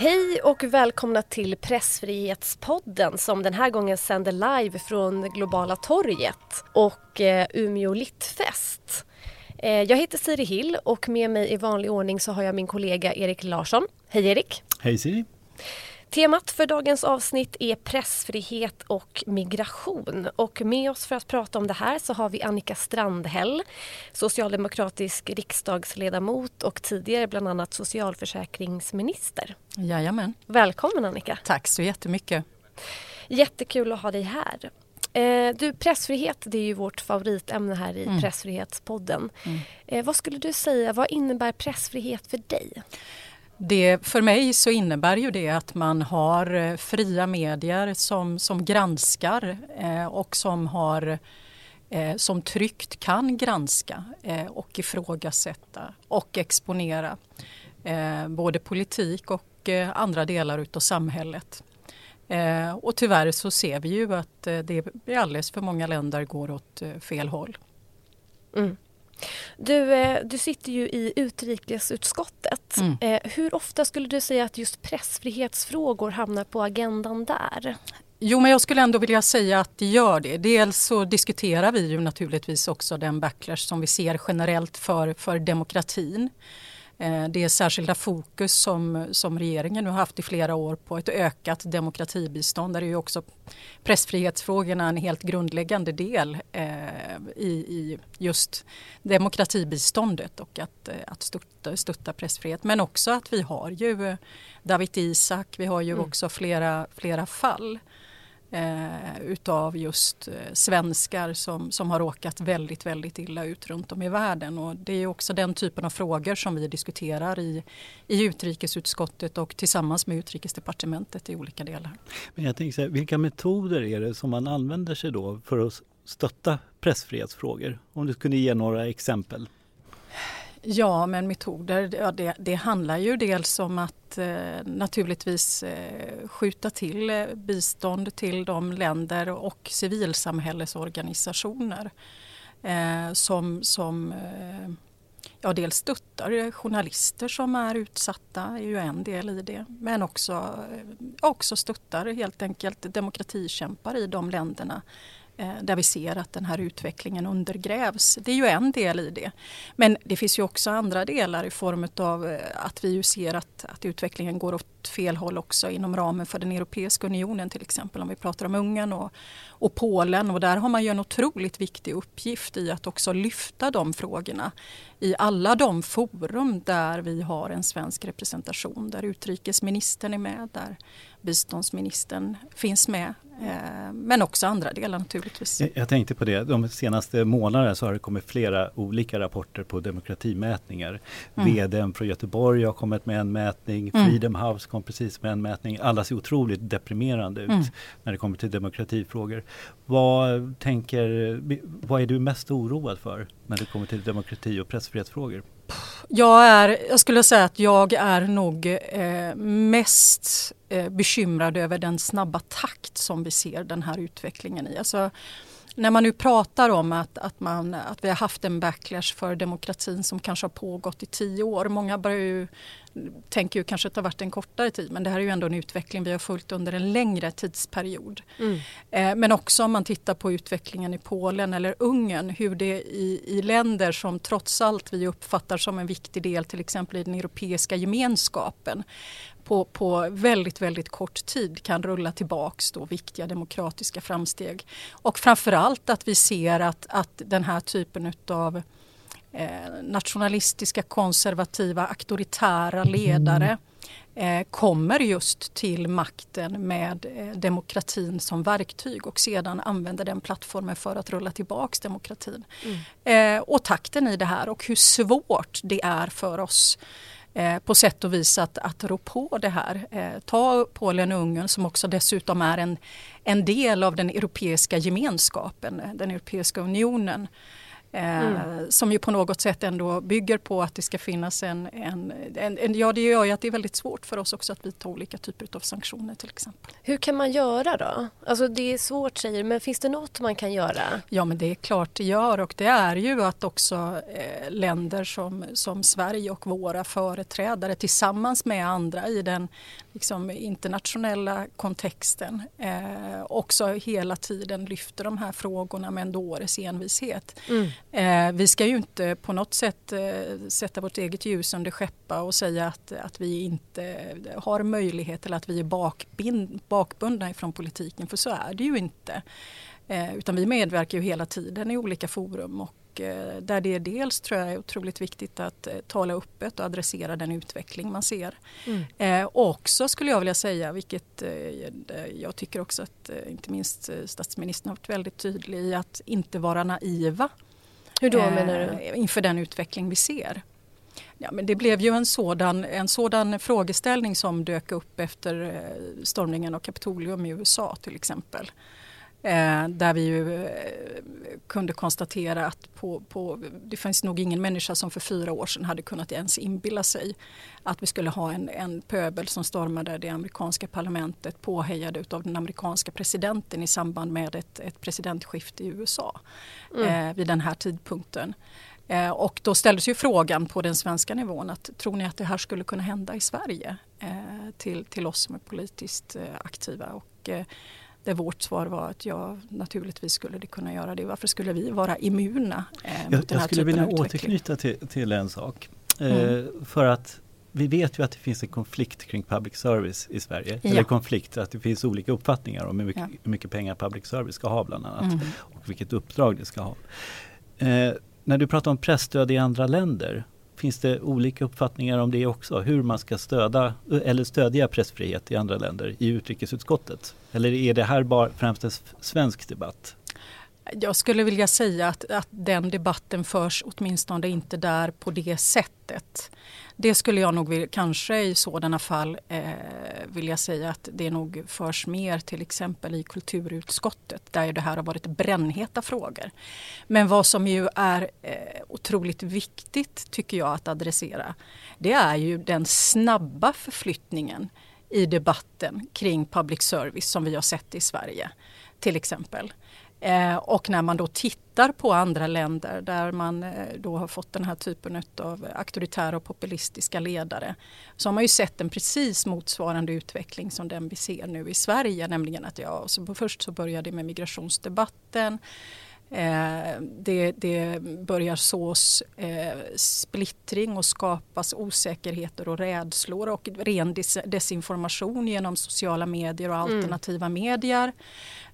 Hej och välkomna till Pressfrihetspodden som den här gången sänder live från Globala torget och eh, Umeå Littfest. Eh, jag heter Siri Hill och med mig i vanlig ordning så har jag min kollega Erik Larsson. Hej Erik! Hej Siri! Temat för dagens avsnitt är pressfrihet och migration. Och med oss för att prata om det här så har vi Annika Strandhäll, socialdemokratisk riksdagsledamot och tidigare bland annat socialförsäkringsminister. Jajamän. Välkommen Annika! Tack så jättemycket! Jättekul att ha dig här. Eh, du, pressfrihet det är ju vårt favoritämne här i mm. Pressfrihetspodden. Mm. Eh, vad skulle du säga, vad innebär pressfrihet för dig? Det, för mig så innebär ju det att man har eh, fria medier som, som granskar eh, och som har eh, som tryggt kan granska eh, och ifrågasätta och exponera eh, både politik och eh, andra delar utav samhället. Eh, och tyvärr så ser vi ju att eh, det i alldeles för många länder går åt eh, fel håll. Mm. Du, eh, du sitter ju i utrikesutskottet. Mm. Eh, hur ofta skulle du säga att just pressfrihetsfrågor hamnar på agendan där? Jo, men jag skulle ändå vilja säga att det gör det. Dels så diskuterar vi ju naturligtvis också den backlash som vi ser generellt för, för demokratin. Eh, det är särskilda fokus som, som regeringen nu har haft i flera år på ett ökat demokratibistånd där är ju också pressfrihetsfrågorna en helt grundläggande del eh, i, i, just demokratibiståndet och att, eh, att stötta, stötta pressfrihet. Men också att vi har ju David Isak, vi har ju mm. också flera, flera fall eh, utav just eh, svenskar som, som har råkat väldigt, väldigt illa ut runt om i världen. Och det är också den typen av frågor som vi diskuterar i, i utrikesutskottet och tillsammans med utrikesdepartementet i olika delar. Men jag tänker så här, vilka metoder är det som man använder sig då för att stötta pressfrihetsfrågor? Om du kunde ge några exempel. Ja, men metoder, ja, det, det handlar ju dels om att eh, naturligtvis eh, skjuta till eh, bistånd till de länder och civilsamhällesorganisationer eh, som, som eh, ja, dels stöttar journalister som är utsatta, är ju en del i det, men också, eh, också stöttar helt enkelt demokratikämpar i de länderna Eh, där vi ser att den här utvecklingen undergrävs. Det är ju en del i det. Men det finns ju också andra delar i form av eh, att vi ju ser att, att utvecklingen går åt fel håll också inom ramen för den Europeiska unionen till exempel om vi pratar om Ungern och, och Polen och där har man ju en otroligt viktig uppgift i att också lyfta de frågorna i alla de forum där vi har en svensk representation, där utrikesministern är med, där biståndsministern finns med. Eh, men också andra delar naturligtvis. Jag tänkte på det, de senaste månaderna så har det kommit flera olika rapporter på demokratimätningar. Mm. VDn från Göteborg har kommit med en mätning, mm. Freedom House kom precis med en mätning. Alla ser otroligt deprimerande ut mm. när det kommer till demokratifrågor. Vad, tänker, vad är du mest oroad för när det kommer till demokrati och pressfrihetsfrågor? Jag, är, jag skulle säga att jag är nog eh, mest eh, bekymrad över den snabba takt som vi ser den här utvecklingen i. Alltså, när man nu pratar om att, att, man, att vi har haft en backlash för demokratin som kanske har pågått i tio år. Många börjar ju, tänker ju kanske att det har varit en kortare tid men det här är ju ändå en utveckling vi har följt under en längre tidsperiod. Mm. Eh, men också om man tittar på utvecklingen i Polen eller Ungern hur det i, i länder som trots allt vi uppfattar som en viktig del till exempel i den europeiska gemenskapen på, på väldigt, väldigt kort tid kan rulla tillbaks då viktiga demokratiska framsteg. Och framförallt att vi ser att, att den här typen av eh, nationalistiska, konservativa, auktoritära ledare eh, kommer just till makten med eh, demokratin som verktyg och sedan använder den plattformen för att rulla tillbaks demokratin. Mm. Och takten i det här och hur svårt det är för oss eh, på sätt och vis att, att rå på det här. Eh, ta Polen och Ungern som också dessutom är en, en del av den europeiska gemenskapen, eh, den europeiska unionen. Mm. Som ju på något sätt ändå bygger på att det ska finnas en, en, en, en, Ja det gör ju att det är väldigt svårt för oss också att vidta olika typer av sanktioner till exempel. Hur kan man göra då? Alltså det är svårt säger men finns det något man kan göra? Ja men det är klart det gör och det är ju att också eh, länder som, som Sverige och våra företrädare tillsammans med andra i den liksom, internationella kontexten eh, också hela tiden lyfter de här frågorna med en dåres envishet. Mm. Eh, vi ska ju inte på något sätt eh, sätta vårt eget ljus under skeppa och säga att, att vi inte har möjlighet eller att vi är bakbind, bakbundna ifrån politiken, för så är det ju inte. Eh, utan vi medverkar ju hela tiden i olika forum och eh, där det dels tror jag är otroligt viktigt att eh, tala öppet och adressera den utveckling man ser. Mm. Eh, också skulle jag vilja säga, vilket eh, jag tycker också att eh, inte minst statsministern har varit väldigt tydlig i, att inte vara naiva hur då menar du? Eh, inför den utveckling vi ser. Ja, men det blev ju en sådan, en sådan frågeställning som dök upp efter eh, stormningen av Kapitolium i USA till exempel. Eh, där vi ju eh, kunde konstatera att på, på, det fanns nog ingen människa som för fyra år sedan hade kunnat ens inbilla sig att vi skulle ha en, en pöbel som stormade det amerikanska parlamentet påhejade av den amerikanska presidenten i samband med ett, ett presidentskifte i USA mm. eh, vid den här tidpunkten. Eh, och då ställdes ju frågan på den svenska nivån att tror ni att det här skulle kunna hända i Sverige eh, till, till oss som är politiskt eh, aktiva? Och, där vårt svar var att ja, naturligtvis skulle det kunna göra det. Varför skulle vi vara immuna eh, jag, mot den här Jag skulle vilja återknyta till, till en sak. Eh, mm. för att vi vet ju att det finns en konflikt kring public service i Sverige. Ja. Eller konflikt, att det finns olika uppfattningar om hur mycket, ja. hur mycket pengar public service ska ha bland annat. Mm. Och vilket uppdrag det ska ha. Eh, när du pratar om pressstöd i andra länder finns det olika uppfattningar om det också? Hur man ska stöda, eller stödja pressfrihet i andra länder i utrikesutskottet? Eller är det här bara främst en svensk debatt? Jag skulle vilja säga att, att den debatten förs åtminstone inte där på det sättet. Det skulle jag nog vill, kanske i sådana fall eh, vilja säga att det nog förs mer till exempel i kulturutskottet där det här har varit brännheta frågor. Men vad som ju är eh, otroligt viktigt tycker jag att adressera det är ju den snabba förflyttningen i debatten kring public service som vi har sett i Sverige till exempel. Eh, och när man då tittar på andra länder där man eh, då har fått den här typen av auktoritära och populistiska ledare så har man ju sett en precis motsvarande utveckling som den vi ser nu i Sverige. Nämligen att ja, så först så började det med migrationsdebatten Eh, det, det, börjar sås eh, splittring och skapas osäkerheter och rädslor och ren des desinformation genom sociala medier och mm. alternativa mm. medier.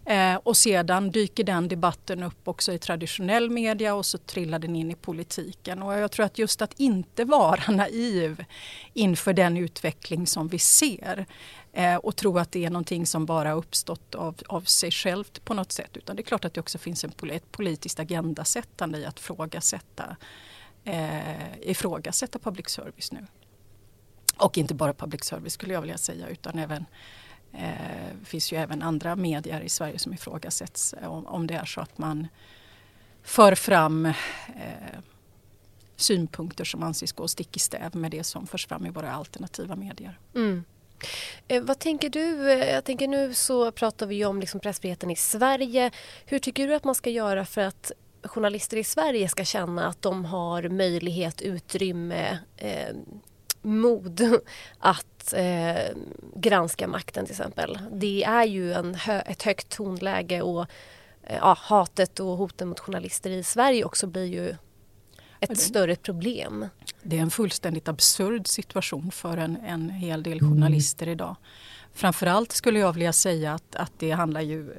Eh, och sedan dyker den debatten upp också i traditionell media och så trillar den in i politiken. Och jag tror att just att inte vara naiv inför den utveckling som vi ser eh, och tro att det är någonting som bara uppstått av, av sig självt på något sätt. Utan det är klart att det också finns en, ett politiskt agendasättande i att frågasätta, eh, ifrågasätta public service nu. Och inte bara public service skulle jag vilja säga utan även det eh, finns ju även andra medier i Sverige som ifrågasätts eh, om, om det är så att man för fram eh, synpunkter som anses gå stick i stäv med det som förs fram i våra alternativa medier. Mm. Eh, vad tänker du? Eh, jag tänker nu så pratar vi om liksom pressfriheten i Sverige. Hur tycker du att man ska göra för att journalister i Sverige ska känna att de har möjlighet, utrymme, eh, mod att eh, granska makten till exempel. Det är ju en hö ett högt tonläge och eh, ja, hatet och hoten mot journalister i Sverige också blir ju ett större problem. Det är en fullständigt absurd situation för en, en hel del journalister idag. Framförallt skulle jag vilja säga att, att det handlar ju...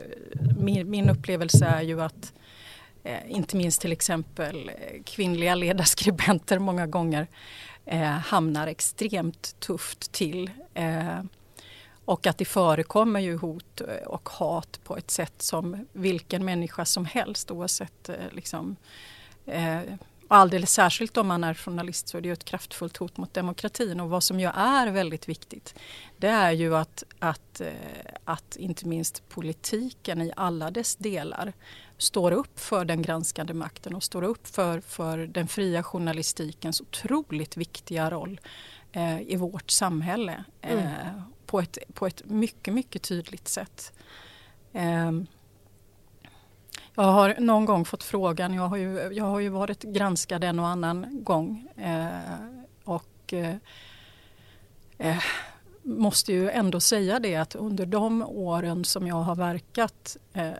Min, min upplevelse är ju att eh, inte minst till exempel eh, kvinnliga ledarskribenter många gånger eh, hamnar extremt tufft till. Eh, och att det förekommer ju hot eh, och hat på ett sätt som vilken människa som helst oavsett eh, liksom, eh, alldeles särskilt om man är journalist så är det ett kraftfullt hot mot demokratin. Och vad som ju är väldigt viktigt det är ju att, att, eh, att inte minst politiken i alla dess delar står upp för den granskande makten och står upp för, för den fria journalistikens otroligt viktiga roll eh, i vårt samhälle eh, mm. på, ett, på ett mycket, mycket tydligt sätt. Eh, jag har någon gång fått frågan, jag har ju, jag har ju varit granskad en och annan gång eh, och eh, eh, måste ju ändå säga det att under de åren som jag har verkat eh,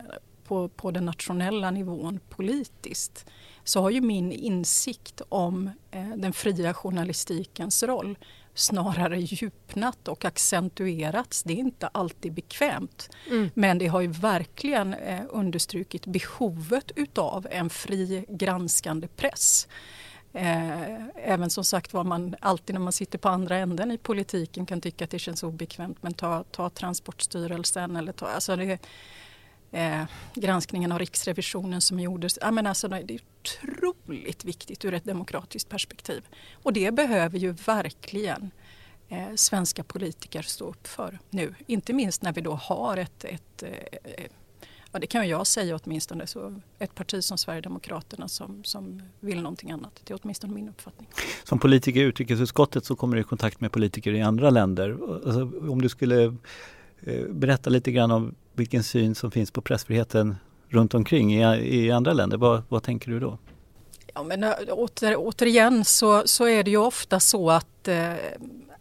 på, på den nationella nivån politiskt så har ju min insikt om eh, den fria journalistikens roll snarare djupnat och accentuerats. Det är inte alltid bekvämt. Mm. Men det har ju verkligen eh, understrukit behovet utav en fri granskande press. Eh, även som sagt var man alltid när man sitter på andra änden i politiken kan tycka att det känns obekvämt men ta, ta Transportstyrelsen eller ta, alltså det, eh, granskningen av Riksrevisionen som gjordes. Ja, men alltså, det är otroligt viktigt ur ett demokratiskt perspektiv. Och det behöver ju verkligen eh, svenska politiker stå upp för nu. Inte minst när vi då har ett, ett eh, ja, det kan jag säga åtminstone, så ett parti som Sverigedemokraterna som, som vill någonting annat. Det är åtminstone min uppfattning. Som politiker i utrikesutskottet så kommer du i kontakt med politiker i andra länder. Alltså, om du skulle Eh, berätta lite grann om vilken syn som finns på pressfriheten runt omkring i, i andra länder. Vad, vad tänker du då? Ja, men eh, åter, återigen så, så är det ju ofta så att, eh,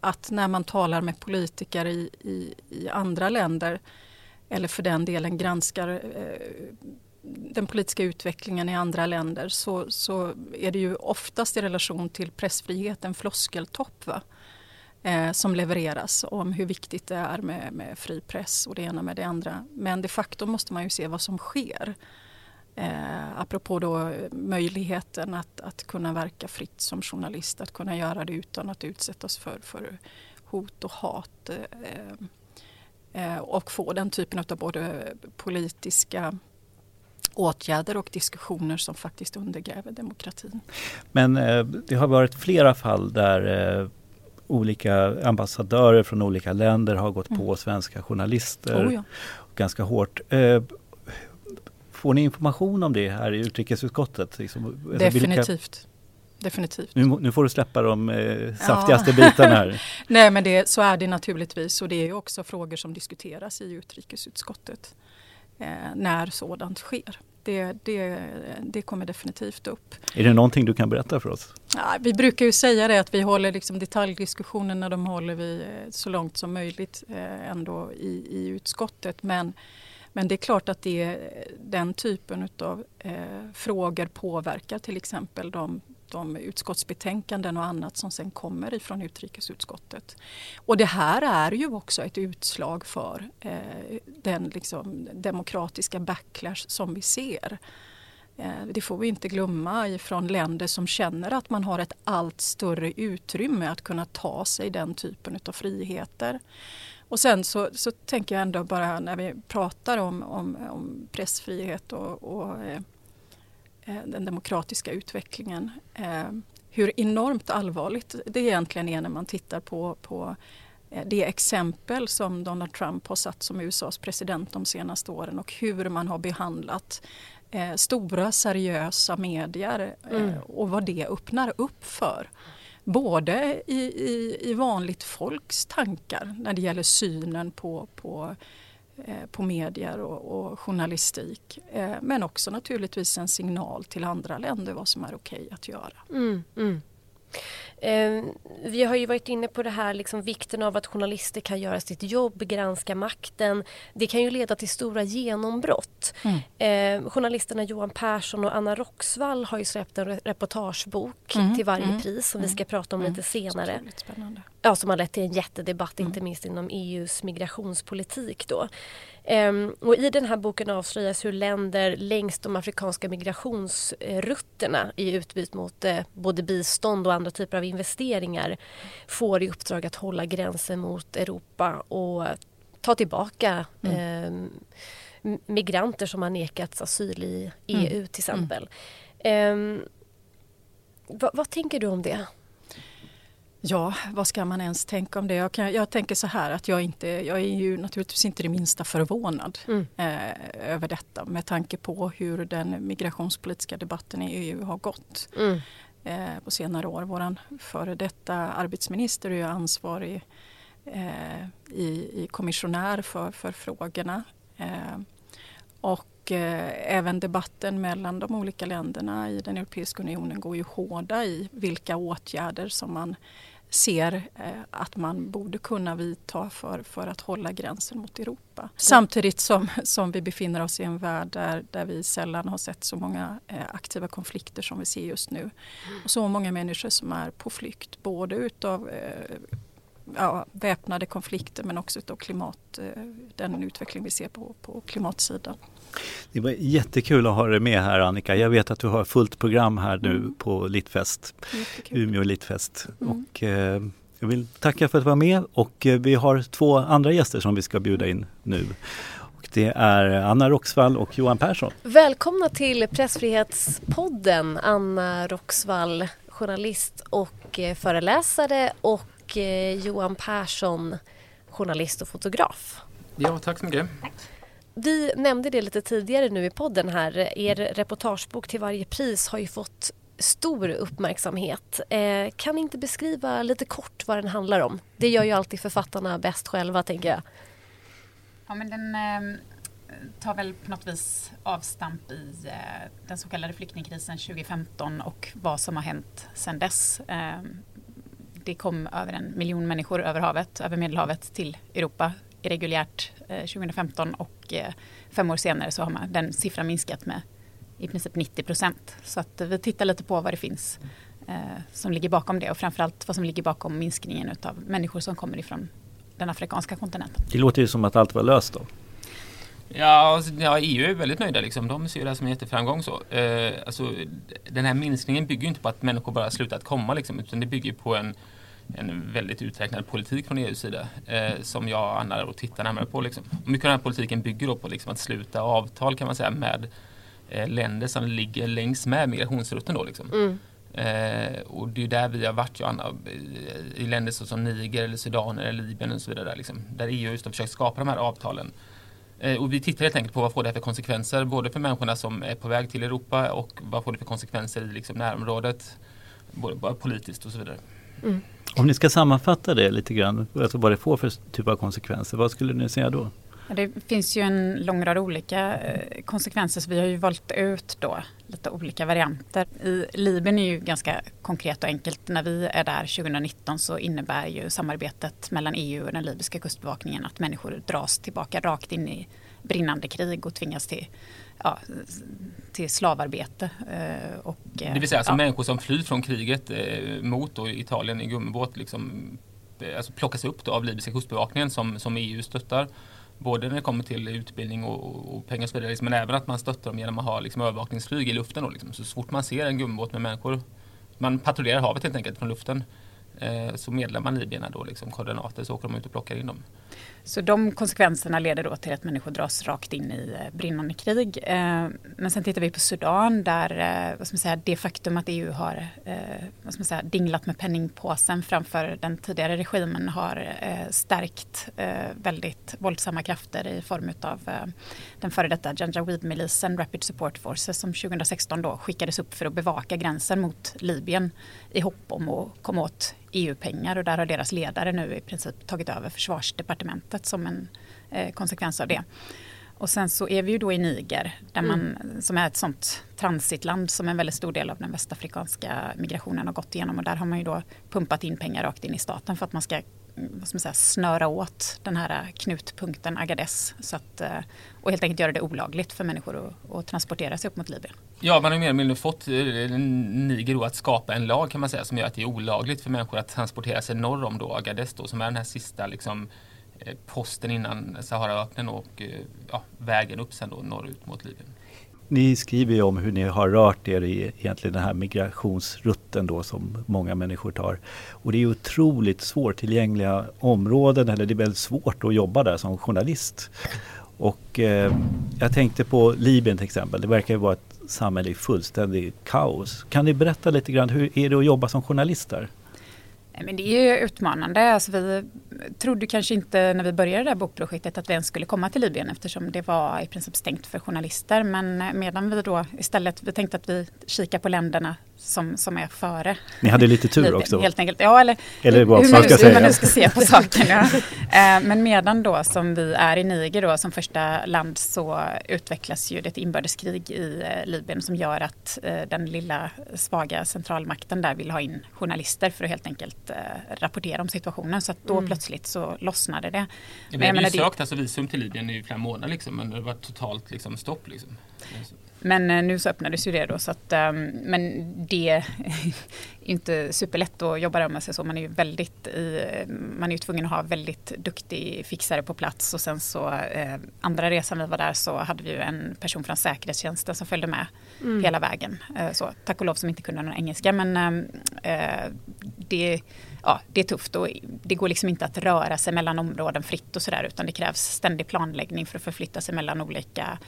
att när man talar med politiker i, i, i, andra länder eller för den delen granskar eh, den politiska utvecklingen i andra länder så, så är det ju oftast i relation till pressfriheten floskeltopp. Va? Eh, som levereras om hur viktigt det är med, med fri press och det ena med det andra. Men de facto måste man ju se vad som sker. Eh, apropå då möjligheten att, att kunna verka fritt som journalist, att kunna göra det utan att utsättas för, för hot och hat. Eh, eh och få den typen av både politiska åtgärder och diskussioner som faktiskt undergräver demokratin. Men eh, det har varit flera fall där eh, olika ambassadörer från olika länder har gått mm. på svenska journalister oh ja. ganska hårt. Eh, får ni information om det här i utrikesutskottet? Liksom, alltså Definitivt. Vilka... Definitivt. Nu, nu, får du släppa de eh, saftigaste ja. bitarna här. Nej men det, så är det naturligtvis och det är också frågor som diskuteras i utrikesutskottet eh, när sådant sker det, det, det kommer definitivt upp. Är det någonting du kan berätta för oss? Ja, vi brukar ju säga det att vi håller liksom detaljdiskussionerna de håller vi eh, så långt som möjligt eh, ändå i, i utskottet. Men, men det är klart att det, den typen av eh, frågor påverkar till exempel de de utskottsbetänkanden och annat som sen kommer ifrån utrikesutskottet. Och det här är ju också ett utslag för eh, den liksom, demokratiska backlash som vi ser. Eh, det får vi inte glömma ifrån länder som känner att man har ett allt större utrymme att kunna ta sig den typen av friheter. Och sen så, så tänker jag ändå bara när vi pratar om, om, om pressfrihet och, och eh, den demokratiska utvecklingen. Eh, hur enormt allvarligt det egentligen är när man tittar på, på eh, det exempel som Donald Trump har satt som USAs president de senaste åren och hur man har behandlat eh, stora seriösa medier eh, mm. och vad det öppnar upp för. Både i, i, i vanligt folks tankar när det gäller synen på, på Eh, Eh, på medier och, och journalistik. Eh, men också naturligtvis en signal till andra länder vad som är okej att göra. Mm, mm. Eh, vi har ju varit inne på det här liksom, vikten av att journalister kan göra sitt jobb, granska makten. Det kan ju leda till stora genombrott. Mm. Eh, journalisterna Johan Persson och Anna Roxvall har ju släppt en reportagebok mm. till varje mm. pris som vi ska prata om lite mm. senare. Ja, som har lett till en jättedebatt inte minst inom EUs migrationspolitik. Då. Um, och I den här boken avslöjas hur länder längs de afrikanska migrationsrutterna i utbyte mot uh, både bistånd och andra typer av investeringar får i uppdrag att hålla gränsen mot Europa och ta tillbaka mm. um, migranter som har nekats asyl i EU mm. till exempel. Mm. Um, Va, vad tänker du om det? Ja, vad ska man ens tänka om det? Jag, kan, jag tänker så här att jag, inte, jag är ju naturligtvis inte det minsta förvånad mm. eh, över detta med tanke på hur den migrationspolitiska debatten i EU har gått mm. eh, på senare år. Vår före detta arbetsminister är ju ansvarig eh, i, i kommissionär för, för frågorna. Eh, och eh, även debatten mellan de olika länderna i den Europeiska unionen går ju hårda i vilka åtgärder som man ser eh, att man borde kunna vidta för, för att hålla gränsen mot Europa. Samtidigt som, som vi befinner oss i en värld där, där vi sällan har sett så många eh, aktiva konflikter som vi ser just nu. Och så många människor som är på flykt, både utav eh, ja, väpnade konflikter men också utav klimat, eh, den utveckling vi ser på, på klimatsidan. Det var jättekul att ha dig med här Annika. Jag vet att du har fullt program här nu mm. på Littfest, Umeå Littfest. Mm. Och, eh, jag vill tacka för att du var med och eh, vi har två andra gäster som vi ska bjuda in nu. Och det är Anna Roxvall och Johan Persson. Välkomna till Pressfrihetspodden Anna Roxvall, journalist och eh, föreläsare och eh, Johan Persson, journalist och fotograf. Ja, tack så mycket. Tack. Vi nämnde det lite tidigare nu i podden här. Er reportagebok Till varje pris har ju fått stor uppmärksamhet. Eh, kan ni inte beskriva lite kort vad den handlar om? Det gör ju alltid författarna bäst själva tänker jag. Ja men den eh, tar väl på något vis avstamp i eh, den så kallade flyktingkrisen 2015 och vad som har hänt sedan dess. Det kom över en miljon människor över havet, över Medelhavet till Europa irreguljärt 2015 eh, och eh, fem år senare så har man den siffran minskat med i princip 90 procent. Så att vi tittar lite på vad det finns eh, som ligger bakom det och framförallt vad som ligger bakom minskningen av människor som kommer ifrån den afrikanska kontinenten. Det låter ju som att allt var löst då. Ja, alltså, ja, EU är väldigt nöjda. Liksom. De ser det här som en jätteframgång. Så. Eh, alltså, den här minskningen bygger inte på att människor bara slutat komma, liksom, utan det bygger på en en väldigt uträknad politik från EUs sida eh, som jag och Anna och tittar närmare på. Liksom. Och mycket av den här politiken bygger då på liksom, att sluta avtal kan man säga med eh, länder som ligger längs med migrationsrutten. Då, liksom. Mm. Eh, och det är där vi har varit, jag Anna, i länder som Niger, eller Sudan eller Libyen och så vidare. Där, liksom, där EU just har försökt skapa de här avtalen. Eh, och vi tittar helt enkelt på vad får det för konsekvenser både för människorna som är på väg till Europa och vad får det för konsekvenser i liksom, närområdet, både politiskt och så vidare. Mm. Om ni ska sammanfatta det lite grann, alltså vad det får för typ av konsekvenser, vad skulle ni säga då? Det finns ju en lång rad olika eh, konsekvenser så vi har ju valt ut då lite olika varianter. I Libyen är ju ganska konkret och enkelt. När vi är där 2019 så innebär ju samarbetet mellan EU och den libyska kustbevakningen att människor dras tillbaka rakt in i brinnande krig och tvingas till ja, till slavarbete. Eh, och, det vill säga alltså ja. människor som flyr från kriget eh, mot Italien i gummibåt liksom, eh, alltså plockas upp av libyska kustbevakningen som, som EU stöttar. Både när det kommer till utbildning och, och pengar och så vidare, liksom, men även att man stöttar dem genom att ha liksom, övervakningsflyg i luften. Då, liksom. Så, fort man ser en gummibåt med människor, man patrullerar havet helt enkelt från luften, eh, Eh, så medlar man libyerna då liksom, koordinater så åker de ut och plockar in dem. Så de konsekvenserna leder då till att människor dras rakt in i eh, brinnande krig. Eh, men sen tittar vi på Sudan där eh, vad ska man säga, det faktum att EU har eh, vad ska man säga, dinglat med penningpåsen framför den tidigare regimen har stärkt väldigt våldsamma krafter i form av den före detta Janjaweed-milisen Rapid Support Forces som 2016 då skickades upp för att bevaka gränsen mot Libyen i hopp om att komma åt EU-pengar och där har deras ledare nu i princip tagit över försvarsdepartementet som en eh, konsekvens av det. Och sen så är vi ju då i Niger där man, mm. som är ett sånt transitland som en väldigt stor del av den västafrikanska migrationen har gått igenom och där har man ju då pumpat in pengar rakt in i staten för att man ska vad ska man säga, snöra åt den här knutpunkten Agadez så att, eh, och helt enkelt göra det olagligt för människor att, att transportera sig upp mot Libyen. Ja, man har mer eller mindre fått eh, Niger att skapa en lag kan man säga som gör att det är olagligt för människor att transportera sig norr om då Agadez då, som är den här sista liksom, eh, posten innan Saharaöknen och ja, vägen upp sen då norrut mot Libyen. Ni skriver ju om hur ni har rört er i egentligen den här migrationsrutten då som många människor tar. Och det är otroligt svårtillgängliga områden eller det är väldigt svårt att jobba där som journalist. Och eh, jag tänkte på Libyen till exempel. Det verkar ju vara ett samhälle i fullständig kaos. Kan ni berätta lite grann, hur är det att jobba som journalist där? Men det är utmanande. Alltså vi trodde kanske inte när vi började det här bokprojektet att vi ens skulle komma till Libyen eftersom det var i princip stängt för journalister. Men medan vi då istället, vi tänkte att vi kikar på länderna som, som är före. Ni hade lite tur också? Helt enkelt. Ja, eller, eller vad hur, man, ska hur man nu ska se på saken. Ja. Eh, men medan då som vi är i Niger då som första land så utvecklas ju det ett inbördeskrig i eh, Libyen som gör att eh, den lilla svaga centralmakten där vill ha in journalister för att helt enkelt rapportera om situationen. Så att då mm. plötsligt så lossnade det. Ja, vi hade ju sökt alltså visum till Libyen i flera månader liksom, men det var totalt liksom, stopp. Liksom. Men eh, nu så öppnades ju det då så att um, men det är inte superlätt att jobba där med sig så. Man är ju väldigt i, man är ju tvungen att ha väldigt duktig fixare på plats och sen så eh, andra resan vi var där så hade vi ju en person från säkerhetstjänsten som följde med mm. hela vägen. Eh, så tack och lov som inte kunde någon engelska men ehm, eh, det ja, det är tufft och det går liksom inte att röra sig mellan områden fritt och sådär utan det krävs ständig planläggning för att förflytta sig mellan olika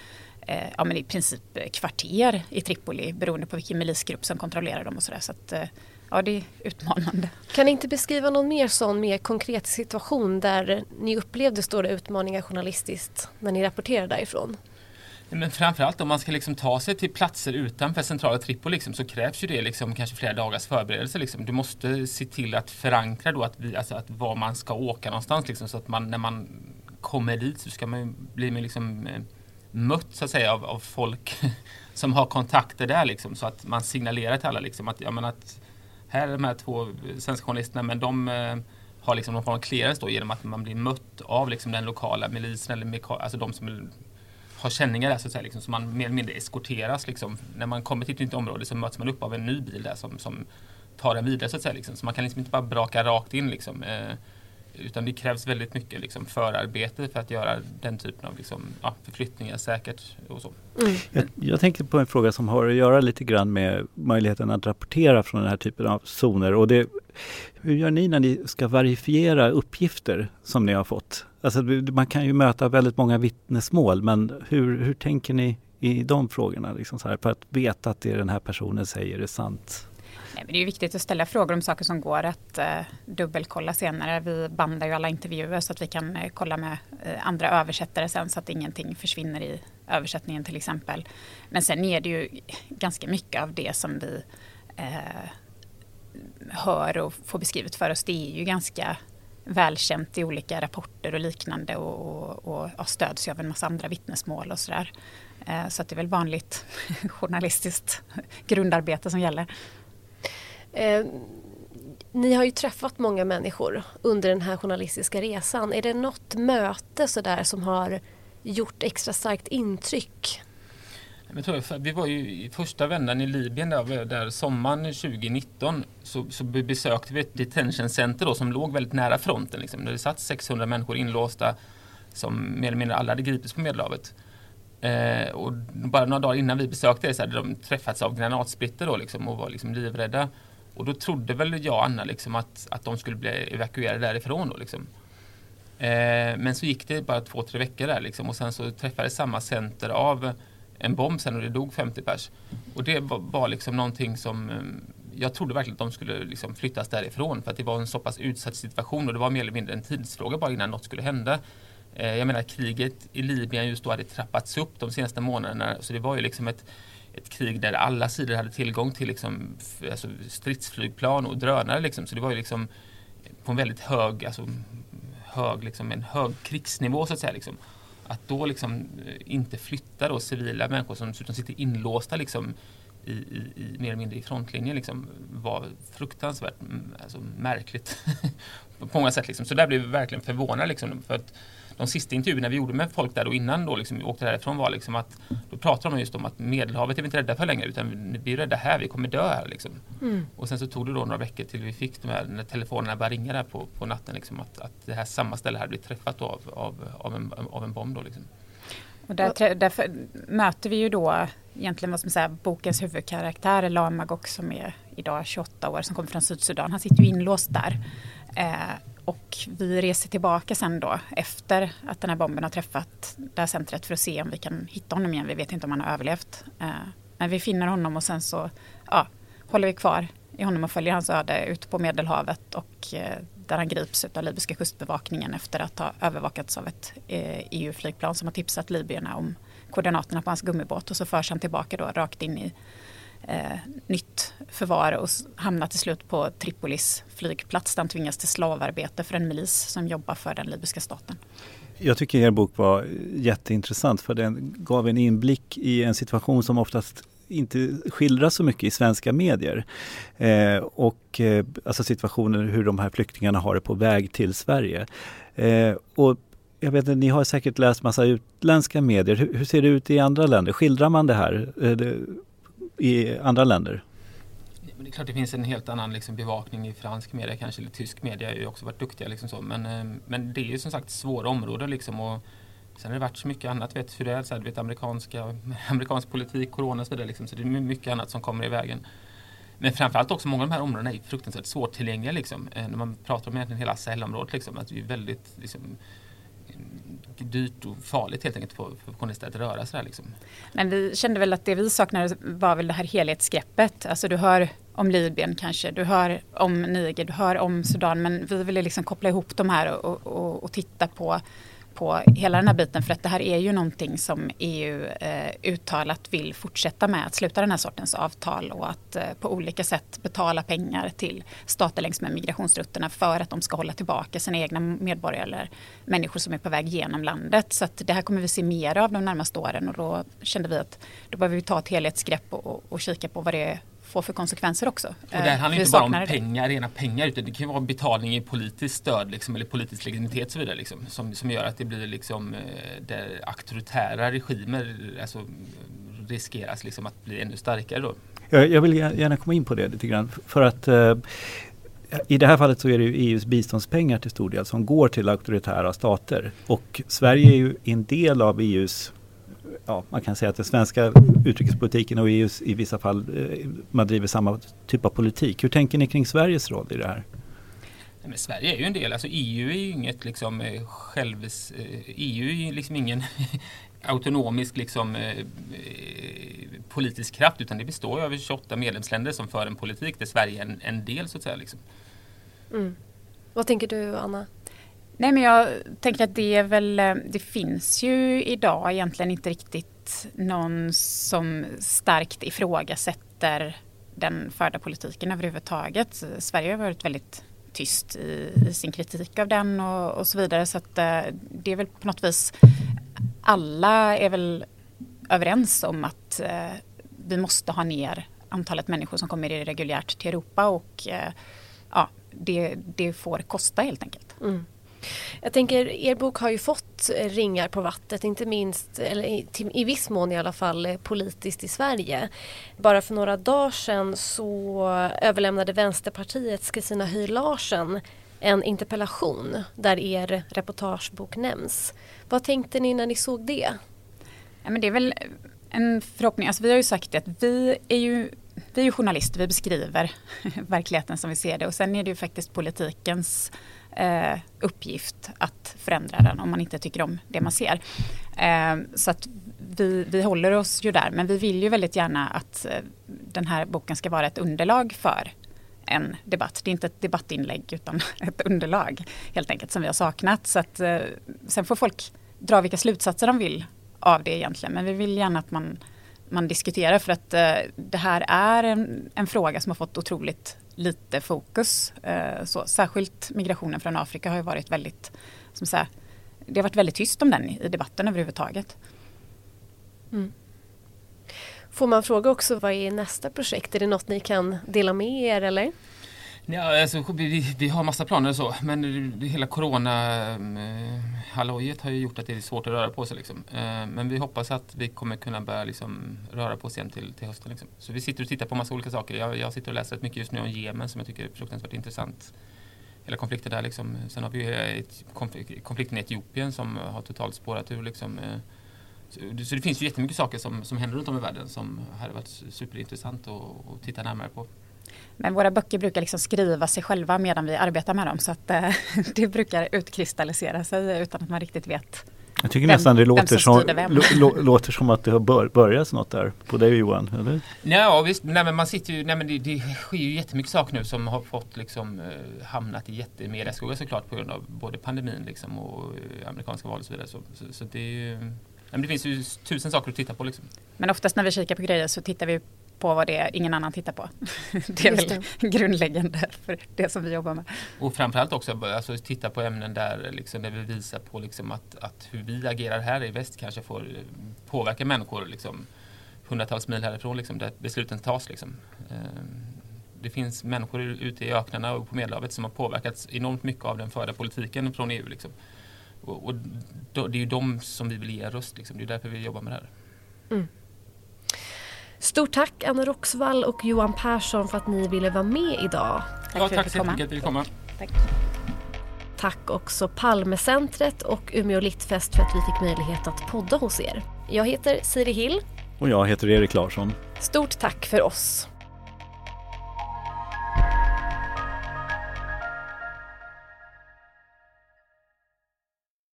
eh, ja, men i princip kvarter i Tripoli beroende på vilken milisgrupp som kontrollerar dem och sådär. Så att, eh, ja, det är utmanande. Kan ni inte beskriva någon mer sån mer konkret situation där ni upplevde stora utmaningar journalistiskt när ni rapporterade därifrån? Men framförallt om man ska liksom ta sig till platser utanför centrala Tripoli liksom, så krävs ju det liksom kanske flera dagars förberedelse. Liksom. Du måste se till att förankra då att, vi, alltså att var man ska åka någonstans liksom, så att man när man kommer dit så ska man bli med liksom, eh, mött så att säga av, av folk som har kontakter där liksom, så att man signalerar till alla liksom, att, ja, men att här är de här två svenska journalisterna men de eh, har liksom någon form av clearance då genom att man blir mött av liksom, den lokala milisen eller alltså de som har känningar där så att säga. Liksom, så man mer eller mindre eskorteras. Liksom. När man kommer till ett nytt område så möts man upp av en ny bil där som, som tar en vidare så att säga. Liksom. Så man kan liksom inte bara braka rakt in. Liksom. Eh, utan det krävs väldigt mycket liksom, förarbete för att göra den typen av liksom, ja, förflyttningar säkert. Och så. Mm. Jag, jag, tänker på en fråga som har att göra lite grann med möjligheten att rapportera från den här typen av zoner. Och det, hur gör ni när ni ska verifiera uppgifter som ni har fått? Alltså, man kan ju möta väldigt många vittnesmål men hur, hur tänker ni i de frågorna? Liksom så här, för att veta att det den här personen säger är sant? Nej, men det är viktigt att ställa frågor om saker som går att eh, dubbelkolla senare. Vi bandar ju alla intervjuer så att vi kan eh, kolla med eh, andra översättare sen så att ingenting försvinner i översättningen till exempel. Men sen är det ju ganska mycket av det som vi eh, hör och får beskrivet för oss. Det är ju ganska välkänt i olika rapporter och liknande och, och, och, och stöds ju av en massa andra vittnesmål och sådär. Eh, så att det är väl vanligt journalistiskt grundarbete som gäller. Eh, ni har ju träffat många människor under den här journalistiska resan. Är det något möte sådär som har gjort extra starkt intryck? vi var ju i första vändan i Libyen där, där sommaren 2019 så, så besökte vi ett detention center då, som låg väldigt nära fronten. Liksom. Där det satt 600 människor inlåsta som mer eller mindre alla hade gripits på Medelhavet. Eh, och bara några dagar innan vi besökte det så hade de träffats av granatsplitter då, liksom, och var liksom livrädda. Och då trodde väl jag och Anna liksom att, att de skulle bli evakuerade därifrån. Då, liksom. eh, men så gick det bara två, tre veckor där liksom, och sen så träffades samma center av en bomb sen och det dog 50 pers. Och det var, var liksom någonting som eh, jag trodde verkligen att de skulle liksom flyttas därifrån för att det var en så pass utsatt situation och det var mer eller mindre en tidsfråga bara innan något skulle hända. Eh, jag menar kriget i Libyen just då hade trappats upp de senaste månaderna så det var ju liksom ett ett krig där alla sidor hade tillgång till liksom, alltså stridsflygplan och drönare. Liksom. Så det var ju liksom på en väldigt hög, alltså, hög, liksom, en hög krigsnivå så att säga. Liksom. Att då liksom eh, inte flytta då civila människor som dessutom sitter inlåsta liksom, i, i, i, mer eller mindre i frontlinjen liksom, var fruktansvärt mm, alltså, märkligt på många sätt. Liksom. Så där blev vi verkligen förvånade. Liksom, för att de sista intervjuerna vi gjorde med folk där och innan då liksom vi åkte därifrån var liksom att då pratade de just om att Medelhavet är vi inte rädda för längre utan vi är rädda här, vi kommer dö här. Liksom. Mm. Och sen så tog det då några veckor till vi fick de här, när telefonerna började ringa där på, på natten liksom, att, att det här samma ställe hade blivit träffat av, av, av, en, av en bomb. Då, liksom. Och där, därför möter vi ju då egentligen vad som säga, bokens huvudkaraktär Lamagok som är idag 28 år som kommer från Sydsudan. Han sitter ju inlåst där. Eh, och vi reser tillbaka sen då efter att den här bomben har träffat det här centret för att se om vi kan hitta honom igen. Vi vet inte om han har överlevt. Eh, men vi finner honom och sen så ja, håller vi kvar i honom och följer hans öde ut på Medelhavet och eh, där han grips av libyska kustbevakningen efter att ha övervakats av ett eh, e EU-flygplan som har tipsat libyerna om koordinaterna på hans gummibåt och så förs han tillbaka då rakt in i eh, nytt förvar och hamnar till slut på Tripolis flygplats där han tvingas till slavarbete för en milis som jobbar för den libyska staten. Jag tycker er bok var jätteintressant för den gav en inblick i en situation som oftast inte skildras så mycket i svenska medier. Eh, och eh, alltså situationer hur de här flyktingarna har det på väg till Sverige. Eh, och jag vet inte, ni har säkert läst massa utländska medier. Hur, hur, ser det ut i andra länder? Skildrar man det här eh, det, i andra länder? det är klart det finns en helt annan liksom, bevakning i fransk media kanske, eller tysk media har ju också varit duktiga. Liksom så. Men, eh, men det är ju som sagt svåra områden. Liksom, och sen har det varit så mycket annat, vet, hur det är, så här, vet, amerikanska, amerikansk politik, corona och så vidare. Liksom, så det är mycket annat som kommer i vägen. Men framförallt också många av de här områdena är fruktansvärt svårtillgängliga. Liksom. Eh, när man pratar om egentligen hela Sahelområdet, liksom, att det är väldigt liksom, dyrt och farligt helt enkelt för, för journalister att röra sig där. Liksom. Men vi kände väl att det vi saknade var väl det här helhetsgreppet. Alltså du hör om Libyen kanske, du hör om Niger, du hör om Sudan men vi ville liksom koppla ihop de här och, och, och titta på på hela den här biten för att det här är ju någonting som EU eh, uttalat vill fortsätta med att sluta den här sortens avtal och att eh, på olika sätt betala pengar till stater längs med migrationsrutterna för att de ska hålla tillbaka sina egna medborgare eller människor som är på väg genom landet. Så att det här kommer vi se mer av de närmaste åren och då kände vi att då behöver vi ta ett helhetsgrepp och, och, och kika på vad det är får för konsekvenser också. Och det handlar inte bara om pengar, rena pengar utan det kan vara betalning i politiskt stöd liksom, eller politisk legitimitet och så vidare liksom, som, som gör att det blir liksom, eh, där auktoritära regimer alltså, riskeras liksom att bli ännu starkare. Då. Jag, jag vill gärna komma in på det lite grann för att eh, i det här fallet så är det ju EUs biståndspengar till stor del som går till auktoritära stater och Sverige är ju en del av EUs ja, man kan säga att den svenska utrikespolitiken och EUs i vissa fall, eh, man driver samma typ av politik. Hur tänker ni kring Sveriges roll i det här? Men Sverige är ju en del, alltså EU är ju inget liksom eh, själv... EU eh, e är ju liksom ingen autonomisk liksom, politisk kraft utan det består av 28 medlemsländer som för en politik där Sverige är en, en del så att säga. Liksom. Mm. Vad tänker du Anna? Nej men jag tänker att det är väl, eh, det finns ju idag egentligen inte riktigt någon som starkt ifrågasätter den förda politiken överhuvudtaget. Sverige har varit väldigt tyst i, i sin kritik av den och, och, så vidare så att eh, det är väl på något vis alla är väl överens om att eh, vi måste ha ner antalet människor som kommer reguljärt till Europa och eh, ja, det, det får kosta helt enkelt. Mm. Jag tänker, er bok har ju fått eh, ringar på vattnet, inte minst, eller i, i viss mån i alla fall, eh, politiskt i Sverige. Bara för några dagar sedan så överlämnade Vänsterpartiets Kristina Höj Larsen en interpellation där er reportagebok nämns. Vad tänkte ni när ni såg det? Ja, men det är väl en förhoppning, alltså vi har ju sagt att vi är ju vi är ju journalister, vi beskriver verkligheten som vi ser det och sen är det ju faktiskt politikens eh, uppgift att förändra den om man inte tycker om det man ser. Eh, så att vi, vi håller oss ju där men vi vill ju väldigt gärna att eh, den här boken ska vara ett underlag för en debatt. Det är inte ett debattinlägg utan ett underlag helt enkelt som vi har saknat. Så att, eh, sen får folk dra vilka slutsatser de vill av det egentligen men vi vill gärna att man man diskuterar för att eh, det här är en, en, fråga som har fått otroligt lite fokus. Eh, så, särskilt migrationen från Afrika har ju varit väldigt, som säga, det har varit väldigt tyst om den i debatten överhuvudtaget. Mm. Får man fråga också vad är nästa projekt? Är det något ni kan dela med er eller? Ja, alltså, vi, vi har massa planer och så men det, hela corona-hallojet mm, eh, har ju gjort att det är svårt att röra på sig. Liksom. Eh, men vi hoppas att vi kommer kunna börja liksom, röra på oss igen till, till hösten. Liksom. Så vi sitter och tittar på massa olika saker. Jag, jag sitter och läser rätt mycket just nu om Jemen som jag tycker är fruktansvärt intressant. Hela konflikten där liksom. Sen har vi ju eh, konflikten i Etiopien som har totalt spårat ur. Liksom. Så, så det finns ju jättemycket saker som, som händer runt om i världen som hade varit superintressant att, att titta närmare på. Men våra böcker brukar liksom skriva sig själva medan vi arbetar med dem så att eh, det brukar utkristallisera sig utan att man riktigt vet jag tycker vem, nästan det låter som, lå, låter som att det har bör, börjat något där på dig Johan, eller? Ja visst, nej, men man sitter ju, nej, men det, det sker ju jättemycket saker nu som har fått liksom eh, hamnat i jättemediaskugga såklart på grund av både pandemin liksom och eh, amerikanska val och så vidare. Så, så, så det, är ju, men det finns ju tusen saker att titta på liksom. Men oftast när vi kikar på grejer så tittar vi på vad det är ingen annan tittar på. Det är väl det. grundläggande för det som vi jobbar med. Och framförallt också alltså, titta på ämnen där, liksom, där vi visar på liksom, att, att hur vi agerar här i väst kanske får eh, påverka människor liksom, hundratals mil härifrån liksom, där besluten tas. Liksom. Ehm, det finns människor ute i öknarna och på Medelhavet som har påverkats enormt mycket av den förda politiken från EU. Liksom. Och, och då, det är ju de som vi vill ge röst. Liksom. Det är därför vi jobbar med det här. Mm. Stort tack Anna Roxvall och Johan Persson för att ni ville vara med idag. Tack ja, tack så mycket för att vi fick komma. Tack. Tack också Palmecentret och Umeå Littfest för att vi fick möjlighet att podda hos er. Jag heter Siri Hill. Och jag heter Erik Larsson. Stort tack för oss.